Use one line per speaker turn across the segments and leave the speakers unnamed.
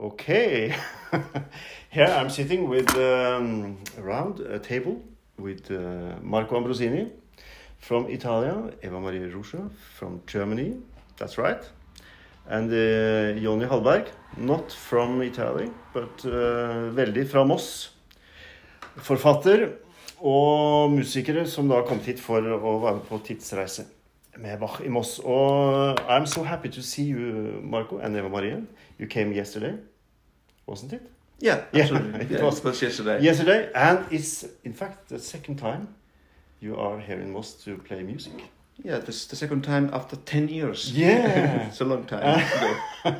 Okay. Here I'm sitting with um, around a table with uh, Marco Ambrosini from Italia, Eva Maria Rocha from Germany, that's right, and uh, Jonny Hallberg, not from Italy, but uh, veldig fra Moss. Forfatter og musikere som da kommet hit for å være på tidsreise med Bach i Moss. Og I'm so happy to see you, Marco and Eva Maria. You came yesterday, wasn't it?
Yeah,
Yeah,
absolutely.
it
yeah,
was-
it was yesterday.
Yesterday, and it's in fact the second time you are here in Moss to play music.
Yeah, this is the second time after 10 years.
Yeah.
it's a long time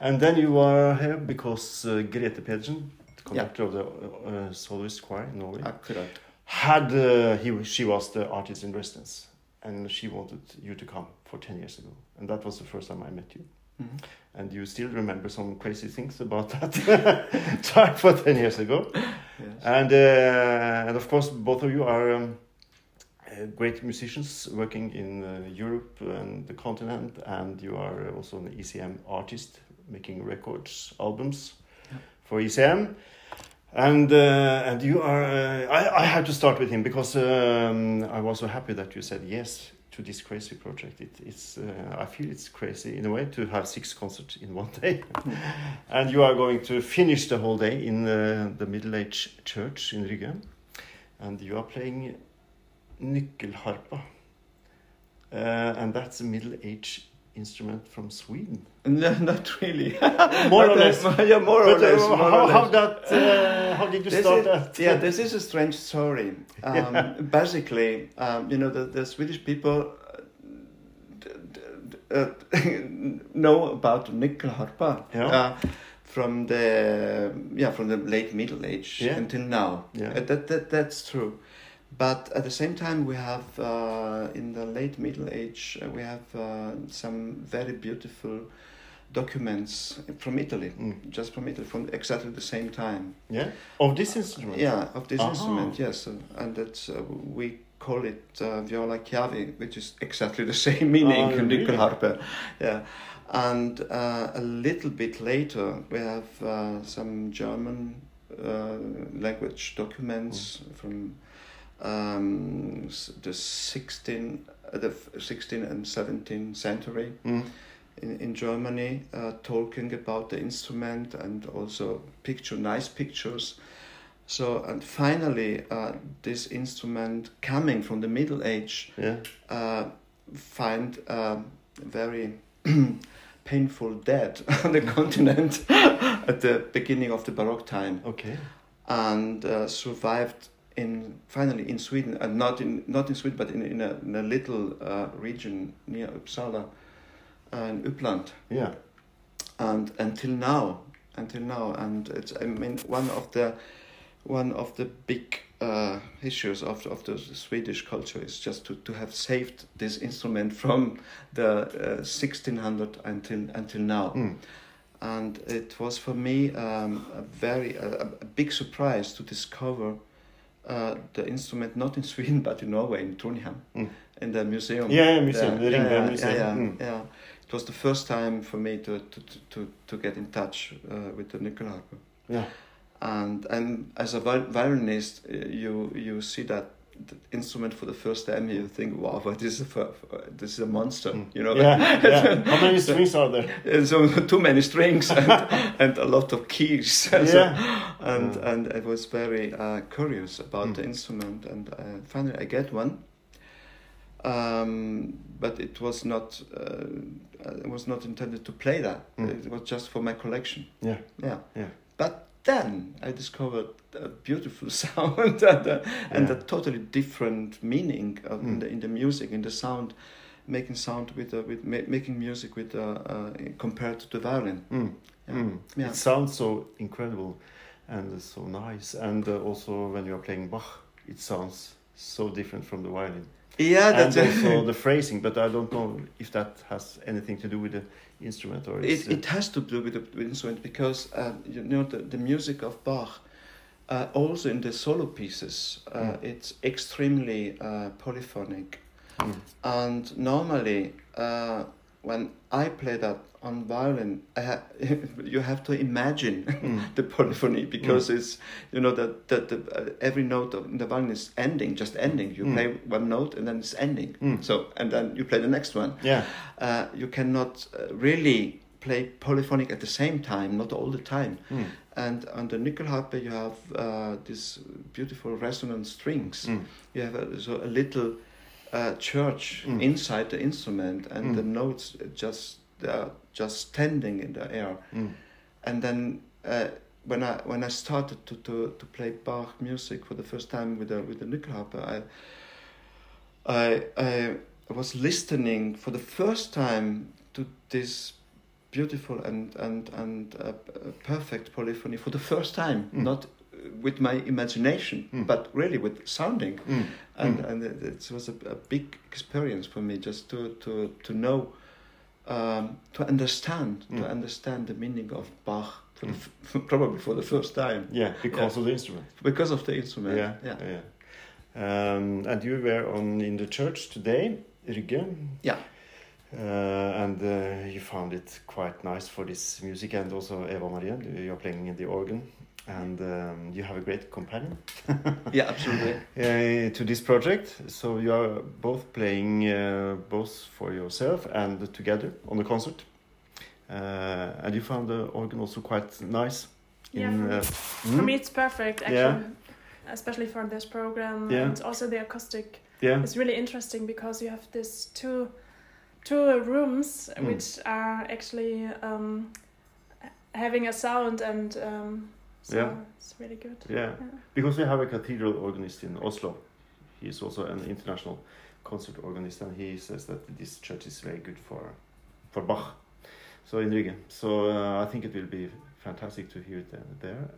and then you are here because uh, Grete Pedersen, the conductor of the uh, soloist choir in Norway,
Akkurat.
had uh, he she was the artist in residence, and she wanted you to come for ten years ago, and that was the first time I met you.
Mhm.
And you still remember some crazy things about that time for ten years ago.
Yes.
And uh, and of course, both of you are um, uh, great musicians working in uh, Europe and the continent, and you are also an ECM artist making records, albums
Yeah.
for ECM. And uh, and you are. Uh, I I had to start with him because um, I was so happy that you said yes to this crazy project. It, it's uh, I feel it's crazy in a way to have six concerts in one day. And you are going to finish the whole day in uh, the Middle Age Church in Rygge. And you are playing nyckelharpa. Uh, and that's a Middle Age instrument from Sweden.
No, not really.
More or less.
yeah, more or
But, uh,
less. More
how,
or
how that? Uh, how did you
This
start
is-
that?
Yeah, this is a strange story. Um,
Yeah.
Basically, um, you know, the, the Swedish people uh, uh, know about nyckelharpa
Yeah.
uh, from the yeah from the late Middle Age
Yeah.
until now.
Yeah.
Uh, that, that that's true. But at the same time, we have uh, in the late Middle Age uh, we have uh, some very beautiful documents from Italy,
Mm.
just from Italy, from exactly the same time.
Yeah, of this instrument.
Yeah, of this
Aha.
instrument, yes, and that's uh, we call it uh, viola chiavi, which is exactly the same meaning,
Oh, really?
nyckelharpa. Yeah, and uh, a little bit later we have uh, some German uh, language documents
Mm.
from um, the 16, uh, the f- 16 and 17th century
Mm.
in, in Germany uh, talking about the instrument and also picture nice pictures. So and finally, uh, this instrument coming from the Middle Age
Yeah.
uh, find um, very painful death on the continent at the beginning of the Baroque time
Okay.
and uh, survived in finally in Sweden and not in not in Sweden but in, in, a, in a little uh, region near Uppsala uh, in Uppland
Yeah.
and until now until now and it's I mean one of the one of the big uh, issues of, of the Swedish culture is just to, to have saved this instrument from the uh, 1600 until until now
Mm.
and it was for me um, a very a, a big surprise to discover uh, the instrument not in Sweden but in Norway in Trondheim
Mm.
in the museum.
Yeah, museum, the
yeah,
Ringve
yeah,
Museum.
Yeah, yeah,
Mm.
yeah. It was the first time for me to to to, to get in touch uh, with the nyckelharpa.
Yeah.
And and as a violinist, uh, you you see that. The instrument for the first time, you think, "Wow, but this is a, this is a monster,"
Mm.
you know.
Yeah. yeah. How many strings are there?
And so too many strings and, and a lot of keys. So-
Yeah.
and
Yeah.
and I was very uh, curious about
Mm.
the instrument, and uh, finally I get one. Um, but it was not uh, it was not intended to play that.
Mm.
It was just for my collection.
Yeah.
Yeah.
Yeah.
But then I discovered a beautiful sound and, a, and a totally different meaning of, in
Mm.
the in the music, in the sound, making sound with uh, with ma- making music with uh, uh, compared to the violin.
Mm.
Yeah.
Mm.
Yeah.
It sounds so incredible and so nice. And uh, also when you are playing Bach, it sounds so different from the violin.
Yeah,
and
that's
also the phrasing, but I don't know if that has anything to do with the instrument or
It, it has to do with the with instrument because uh, you know the, the music of Bach, uh, also in the solo pieces, uh,
Mm.
it's extremely uh, polyphonic,
Mm.
and normally uh, when I play that on violin, I ha- you have to imagine
Mm.
the polyphony because it's you know that that the, uh, every note of the violin is ending, just ending. You
Mm.
play one note and then it's ending.
Mm.
So and then you play the next one.
Yeah.
Uh, you cannot uh, really play polyphonic at the same time, not all the time.
Mm.
And on the Nyckelharpa, you have uh, these beautiful resonant strings.
Mm.
You have a, so a little uh, church
Mm.
inside the instrument, and
Mm.
the notes just are just standing in the air.
Mm.
And then uh, when I when I started to, to, to play Bach music for the first time with the with the Nyckelharpa, I, I I was listening for the first time to this beautiful and and and uh, perfect polyphony for the first time,
Mm.
not with my imagination,
Mm.
but really with sounding
Mm.
and
Mm.
and it, it was a, a big experience for me just to to to know um, to understand to understand the meaning of Bach for the f- probably for the first time
Yeah, because of the instrument.
because of the instrument.
Yeah,
yeah.
yeah. Um, and you were on in the church today, Rygge.
Yeah.
Uh, and uh, you found it quite nice for this music, and also Eva Maria, you're playing in the organ, and um, you have a great companion
Yeah, absolutely.
uh, to this project. So you are both playing uh, both for yourself and together on the concert. Uh, and you found the organ also quite nice.
Yeah,
in,
for,
uh,
for
hmm?
me it's perfect actually,
Yeah.
especially for this program
Yeah.
and also the acoustic.
yeah.
It's really interesting because you have this two two rooms
Mm.
which are actually um, having a sound and um, so
Yeah.
it's really good.
Yeah,
Yeah.
because we have a cathedral organist in Oslo. He is also an international concert organist, and he says that this church is very good for for Bach. So in Rygge, so uh, I think it will be fantastic to hear it there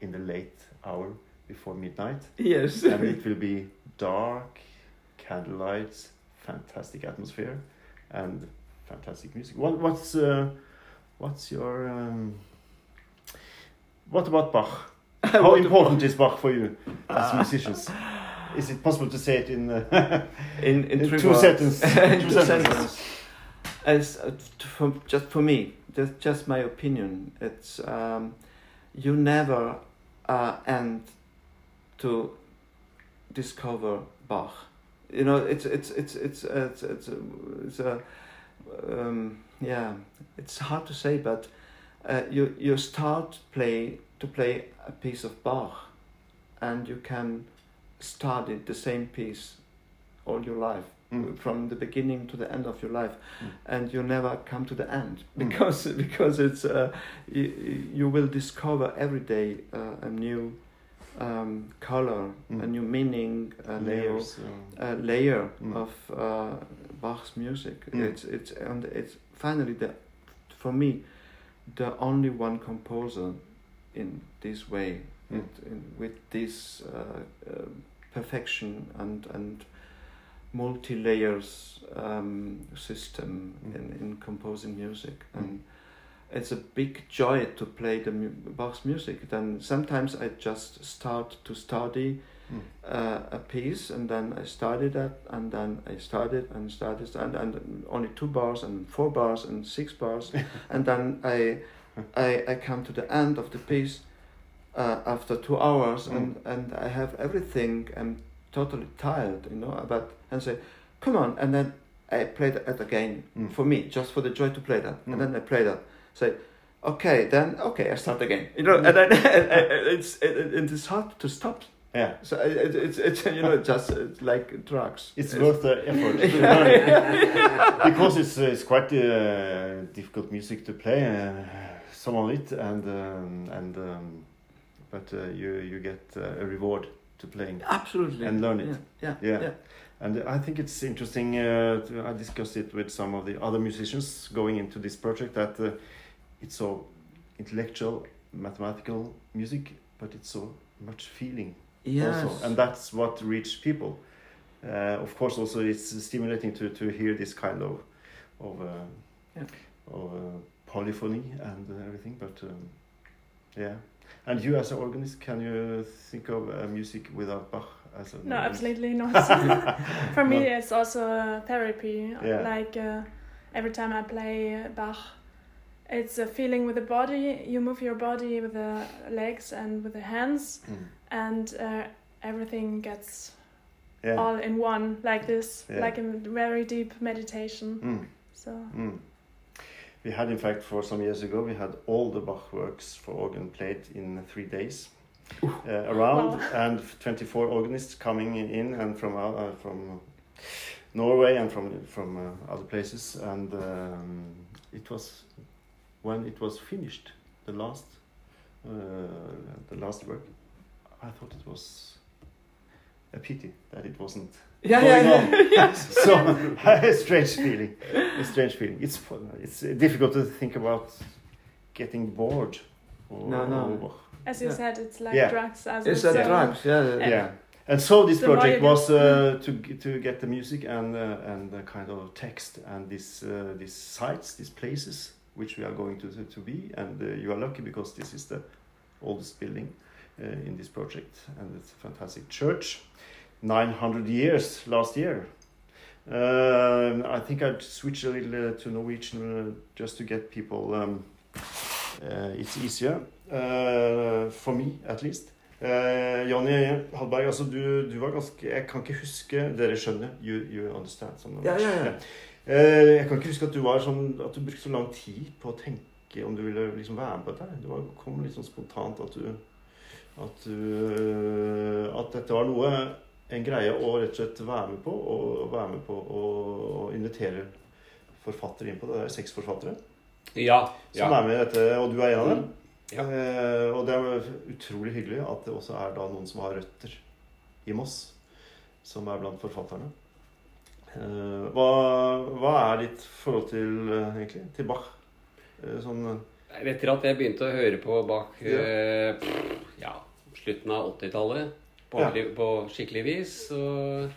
in the late hour before midnight,
Yes.
and it will be dark, candlelights, fantastic atmosphere, and fantastic music. What what's uh, what's your um, what about Bach? How important is Bach for you as musicians? Is it possible to say it in, uh,
in in,
in two sentences?
in
Two
two
sentences.
As uh, for, just for me, just just my opinion. It's um, you never uh, end to discover Bach. You know, it's it's it's it's uh, it's it's a, it's a um, yeah. It's hard to say, but uh, you you start play to play a piece of Bach, and you can study the same piece all your life
Mm.
from the beginning to the end of your life
Mm.
and you never come to the end
Mm.
because because it's uh, you, you will discover every day uh, a new um, color
Mm.
a new meaning a
Layers. uh,
uh, layer
Mm.
of uh, Bach's music
Mm.
it's it's and it's finally the for me the only one composer in this way
Mm.
it, in, with this uh, uh, perfection and and multi layers um, system
Mm.
in, in composing music
Mm.
and it's a big joy to play the mu- Bach's music then sometimes I just start to study
Mm.
uh, a piece and then I started that and then I started and started and, and only two bars and four bars and six bars and then I, I I come to the end of the piece uh, after two hours
Mm.
and, and I have everything I'm totally tired you know but and say come on and then I play that again
Mm.
for me just for the joy to play that
Mm.
and then I play that say okay then okay I start again you know and then it's it, it, it's hard to stop
yeah.
so it, it's it's you know just it's like drugs.
It's worth the effort to
Yeah.
learn because it's uh, it's quite uh, difficult music to play. Uh, some of it and um, and um, but uh, you you get uh, a reward to playing.
absolutely
And learn it.
Yeah, yeah,
Yeah.
yeah.
And I think it's interesting. Uh, to, I discussed it with some of the other musicians going into this project that uh, it's so intellectual, mathematical music, but it's so much feeling
Yes.
also, and that's what reach people. Uh, of course, also it's stimulating to, to hear this kind of of uh,
Yeah.
of uh, polyphony and uh, everything. But um, yeah, and you as an organist, can you think of uh, music without Bach as a
No, absolutely not. For me, it's also a therapy.
Yeah.
Like, uh, every time I play Bach, it's a feeling with the body. You move your body with the legs and with the hands,
Mm.
and uh, everything gets
Yeah.
all in one, like this,
Yeah.
like a very deep meditation.
Mm.
So
Mm. We had, in fact, for some years ago, we had all the Bach works for organ played in three days uh, around,
Wow.
and 24 organists coming in and from uh, uh, from Norway and from from uh, other places, and um, it was when it was finished, the last uh, the last work. I thought it was a pity that it wasn't
Yeah,
going
yeah,
on. so a strange feeling a strange feeling it's it's difficult to think about getting bored or,
No, no.
as you
Yeah.
said, it's like
Yeah.
drugs. As
It's
well,
a
so-
drugs, yeah.
yeah and so this
The more
project was uh, to to get the music and uh, and the kind of text and these uh, these sites these places which we are going to to, be and uh, you are lucky because this is the oldest building uh, in this project and it's a fantastic church 900 years last year um, I think I'd switch a little uh, to Norwegian uh, just to get people. Um, uh, it's easier for me, at least. Uh, Jonny Halberg, altså du, du var ganske Jeg kan ikke huske Dere skjønner? You, you understand? Sånn,
Ja, ja, ja.
Eh, jeg kan ikke huske at du var sånn At du brukte så lang tid på å tenke om du ville liksom være med på dette. Det var, kom litt sånn spontant at du At du At dette var noe En greie å rett og slett være med på, og være med på å å invitere forfattere inn på det. Det er seks forfattere
Ja.
som er med i dette, og du er en av dem.
Ja.
Eh, og det er utrolig hyggelig at det også er da noen som har røtter i Moss, som er blant forfatterne. Eh, hva, hva er ditt forhold til, eh, egentlig, til Bach? Eh, sånn
Etter at jeg begynte å høre på Bach
Ja.
ja, slutten av 80-tallet på,
Ja.
på skikkelig vis, så,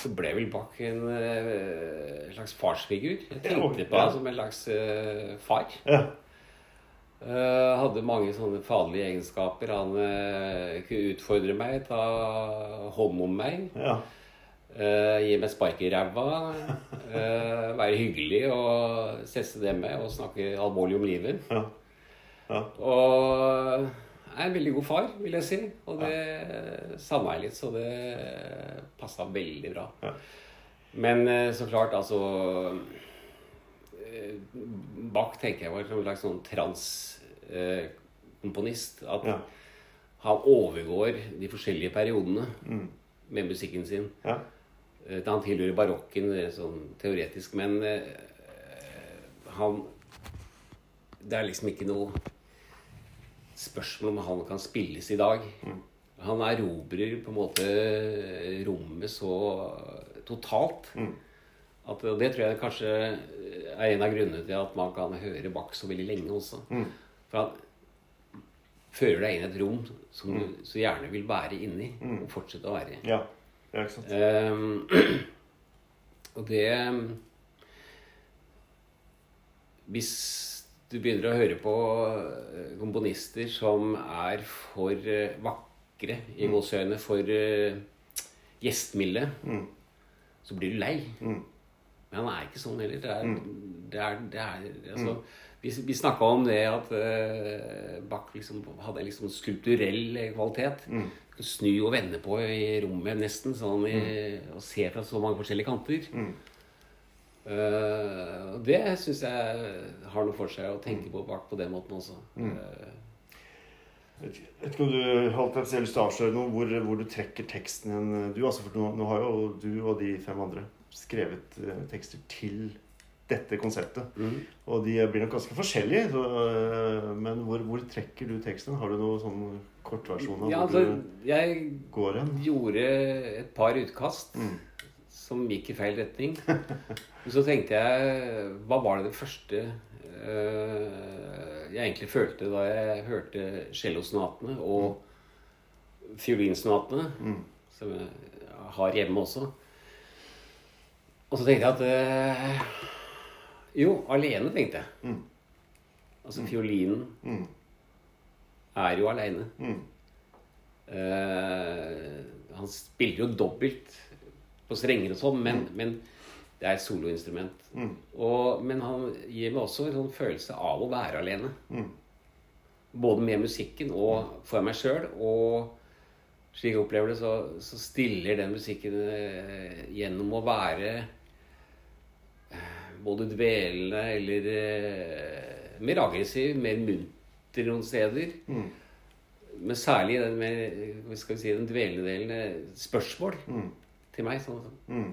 så ble vel Bach en eh, slags farsfigur. Jeg tenkte på ham som en slags uh, far.
Ja.
Uh, hadde mange sånne faderlige egenskaper. Han uh, kunne utfordre meg, ta hånd om meg.
ja.
Eh, gi meg spark i ræva. Uh, være hyggelig og sette det med og snakke alvorlig om livet.
Ja. Ja.
Og er en veldig god far, vil jeg si. Og det savna jeg litt, så det passa veldig bra.
Ja.
Men eh, så klart, altså Bach tenker jeg var en slags sånn transkomponist. at
Ja.
han overgår de forskjellige periodene
Mm.
med musikken sin.
Ja.
Eh, Han tilhører barokken eh, sånn teoretisk, men eh, han Det er liksom ikke noe spørsmål om han kan spilles i dag.
Mm.
Han erobrer på en måte rommet så totalt
Mm.
at og Det tror jeg kanskje er en av grunnene til at man kan høre Bach så veldig lenge også.
Mm.
For han fører deg inn i et rom som du så gjerne vil være inni og fortsette å være i.
ja. Ja, ikke sant?
Um, og det Hvis du begynner å høre på eh, komponister som er for eh, vakre i
Mm.
for eh, gjestmilde,
Mm.
så blir du lei.
Mm.
Men han er ikke sånn heller. Det er, det er, det er altså,
Mm.
Vi, vi snakka om det at uh, Bach liksom hadde en liksom skulpturell kvalitet.
Mm.
Snu og vende på i rommet nesten, sånn i, og se fra så mange forskjellige kanter.
Mm.
Og det syns jeg har noe for seg å tenke
Mm.
på Bach på den måten også.
Jeg vet ikke om du holdt selv til å avsløre noe hvor, hvor du trekker teksten hen. Du, altså, for nå, nå har jo du og de fem andre skrevet tekster til dette konseptet.
mm.
Og de blir nok ganske forskjellige. Så, øh, men hvor, hvor trekker du teksten? Har du noe sånn kortversjon av
Ja,
hvor
altså, jeg
går hen?
gjorde et par utkast
Mm.
som gikk i feil retning. Men så tenkte jeg Hva var det det første eh, jeg egentlig følte da jeg hørte cellosonatene og fiolinsonatene,
Mm.
som jeg har hjemme også? Og så tenkte jeg at eh, Jo, alene, tenkte jeg.
Mm.
Altså fiolinen
Mm.
er jo aleine.
Mm.
Uh, han spiller jo dobbelt på strenger og sånn, men, men Det er et soloinstrument.
Mm.
Og, men han gir meg også en sånn følelse av å være alene.
Mm.
Både med musikken og for meg sjøl. Og slik jeg opplever det, så, så stiller den musikken uh, gjennom å være både dvelende eller eh, mer aggressiv, mer munter noen steder.
Mm.
Men særlig den, mer skal vi si, den dvelende delen eh, spørsmål
Mm.
til meg. Sånn,
Mm.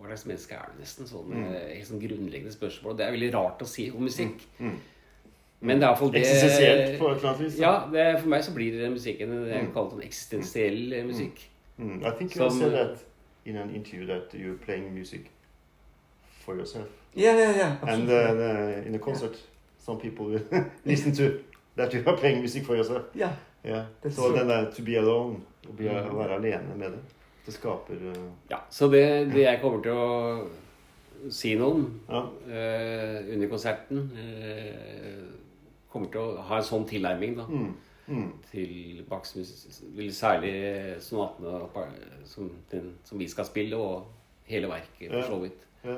hva slags menneske er du, nesten? Sånn, eh, helt sånn grunnleggende spørsmål. Det er veldig rart å si om musikk.
Mm.
Men det er iallfall det
Eksistensielt på et eller annet vis.
Ja, det, for meg så blir det musikken det jeg kaller sånn eksistensiell eh, musikk.
Mm. I think you
Som-
said that in an interview that you're playing music for yourself.
Yeah, yeah, yeah.
And uh, in a concert, some people will listen to that you are playing music for yourself.
yeah.
Yeah.
That's
so
true.
then to be alone, å be,
Mm.
å være alene med det, det skaper uh,
Ja, så det, det jeg kommer til å si noe om
Ja.
uh, under konserten eh, Kommer til å ha en sånn tilnærming da,
Mm. Mm.
til Bachs musikk. Særlig sonatene som, den, som vi skal spille, og hele verket, for
Ja.
så vidt.
Ja.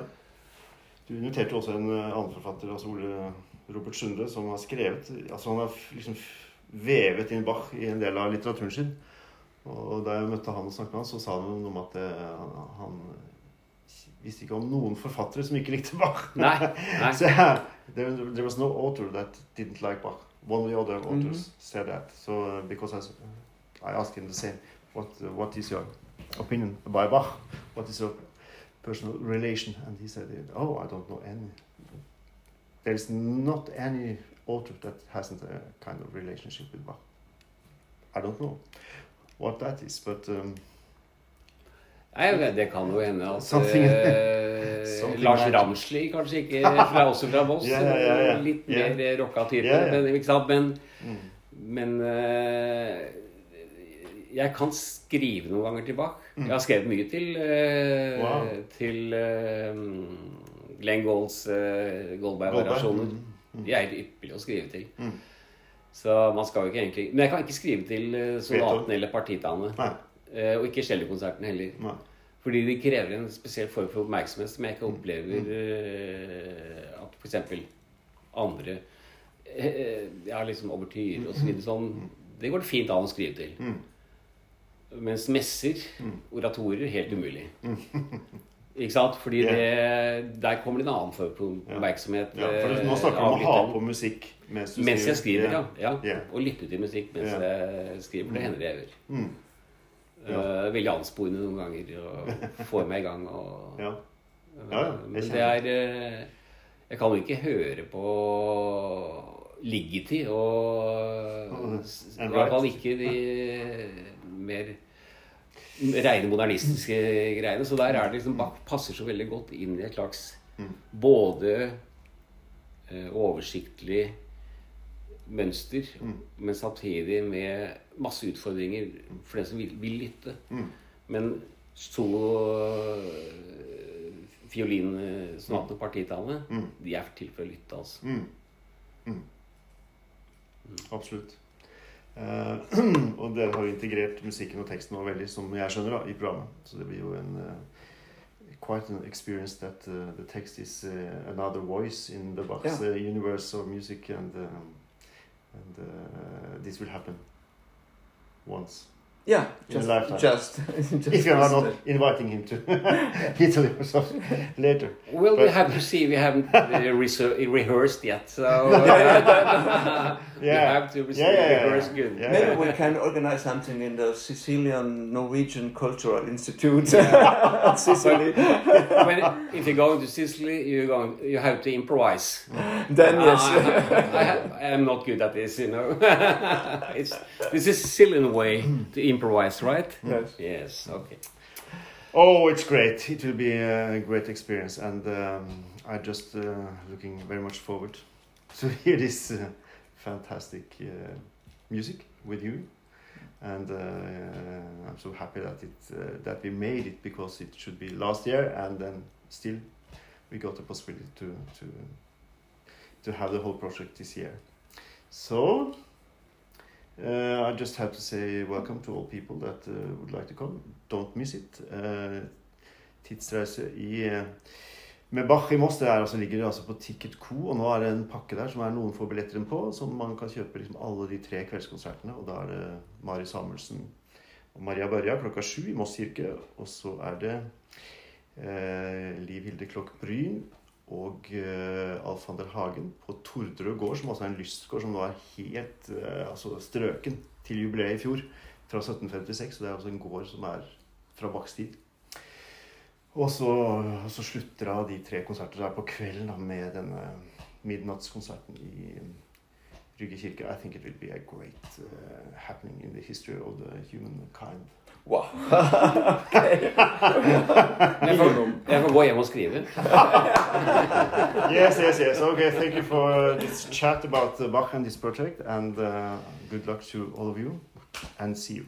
Du inviterte også en uh, annen forfatter, altså Ole Robert Sundre, som har skrevet altså Han har liksom vevet inn Bach i en del av litteraturen sin. Og da jeg møtte han og snakket med han, så sa han noe om at det, han, han visste ikke om noen forfattere som ikke likte Bach.
Nei, nei.
så yeah, there, there was no author that didn't like Bach. One of the other authors said that. So uh, because I, I asked him the same, what uh, what is your opinion by Bach? What is your personal relation? And he said, oh, I don't know any. There's not any author that hasn't a kind of relationship with Bach. I don't know what that is, but um,
Nei, det kan jo hende at
Something- something
Lars. Ramsli kanskje ikke fra, også fra Voss.
yeah, yeah, yeah.
Litt mer rocka type. Men, men,
mm,
men eh, jeg kan skrive noen ganger til Bach.
Mm.
Jeg har skrevet mye til, uh,
Wow.
til uh, Glenn Golds uh, Goldberg-variasjoner.
Mm, mm.
De er helt ypperlige å skrive til.
Mm.
Så man skal jo ikke egentlig Men jeg kan ikke skrive til uh,
Beethoven.
eller partitaene. Og ikke cellokonserten heller.
nei.
Fordi de krever en spesiell form for oppmerksomhet som jeg ikke opplever uh, at f.eks. andre eh, Ja, liksom overtyr og så sånn. Det går det fint an å skrive til.
Mm.
Mens messer,
Mm.
oratorer, helt umulig. Ikke sant? Fordi
Ja.
det, der kommer det en annen form for oppmerksomhet.
Ja, for nå
eh,
snakker du om å ha på musikk mens du
Mens jeg skriver, ja. ja.
Ja.
Og lytte til musikk mens
Ja.
jeg skriver. Det
Mm.
hender jeg gjør.
Mm.
Eh, veldig ansporende noen ganger og får meg i gang. Og,
Ja. Ja, ja,
Men det er uh, Jeg kan jo ikke høre på liggetid og
Mm.
I hvert fall ikke de mer rene modernistiske greiene. Så der er det liksom Bach passer så veldig godt inn i et slags
Mm.
både eh, oversiktlig mønster,
Mm.
men samtidig med masse utfordringer for den som vil, vil lytte.
Mm.
Men solo fiolinsonatene og partitallene,
Mm.
de er til for å lytte, altså.
Absolutt. Eh, og dere har jo integrert musikken og teksten også veldig, som jeg skjønner, da, i programmet. Så det blir jo en uh, quite an experience that uh, the text is uh, another voice in the Bach's
Yeah.
uh, universe of music, and um, and uh, this will happen once.
Yeah,
In a
just,
lifetime.
just, just
if you are not
uh,
inviting him to Italy or something later.
Well, we
But-
have to see. We haven't uh, rehearsed yet, so we
Yeah.
have to
Yeah, yeah, yeah,
rehearse
yeah.
good.
Yeah.
Maybe we can organize something in the Sicilian Norwegian Cultural Institute Sicily.
when, if you're going to Sicily, you're going, you have to improvise.
then yes.
I, I, have- I am not good at this, you know. it's this is Sicilian way to improvise, right?
yes.
Yes. Okay.
Oh, it's great. It will be a great experience, and um, I'm just uh, looking very much forward to hear this uh, fantastic uh, music with you. And uh, I'm so happy that it uh, that we made it because it should be last year, and then still we got the possibility to to to have the whole project this year. So. Uh, I just have to say welcome to all people that uh, would like to come. Don't miss it. Uh, Tidsreise i uh, med Bach i Moss det er altså, ligger altså på Ticket Co. Og nå er det en pakke der som er noen få billetter inn på, som man kan kjøpe liksom alle de tre kveldskonsertene. Og da er det Mari Samuelsen og Maria Børja klokka sju i Moss kirke. Og så er det eh, Liv Hilde Klokk Bryn og uh, Alfander Hagen på Torderud gård, som også er en lystgård som er helt uh, altså strøken til jubileet i fjor. Fra 1756. Og det er altså en gård som er fra Bachs tid. Og så, så slutter da de tre konserter der på kvelden da, med denne midnattskonserten i Rygge kirke. I think it will be a great uh, happening in the history of the humankind.
Wow.
Jeg får, jeg får gå hjem og skrive.
yes, yes, yes. Okay, thank you for this chat about Bach and this project, and uh, good luck to all of you, and see you.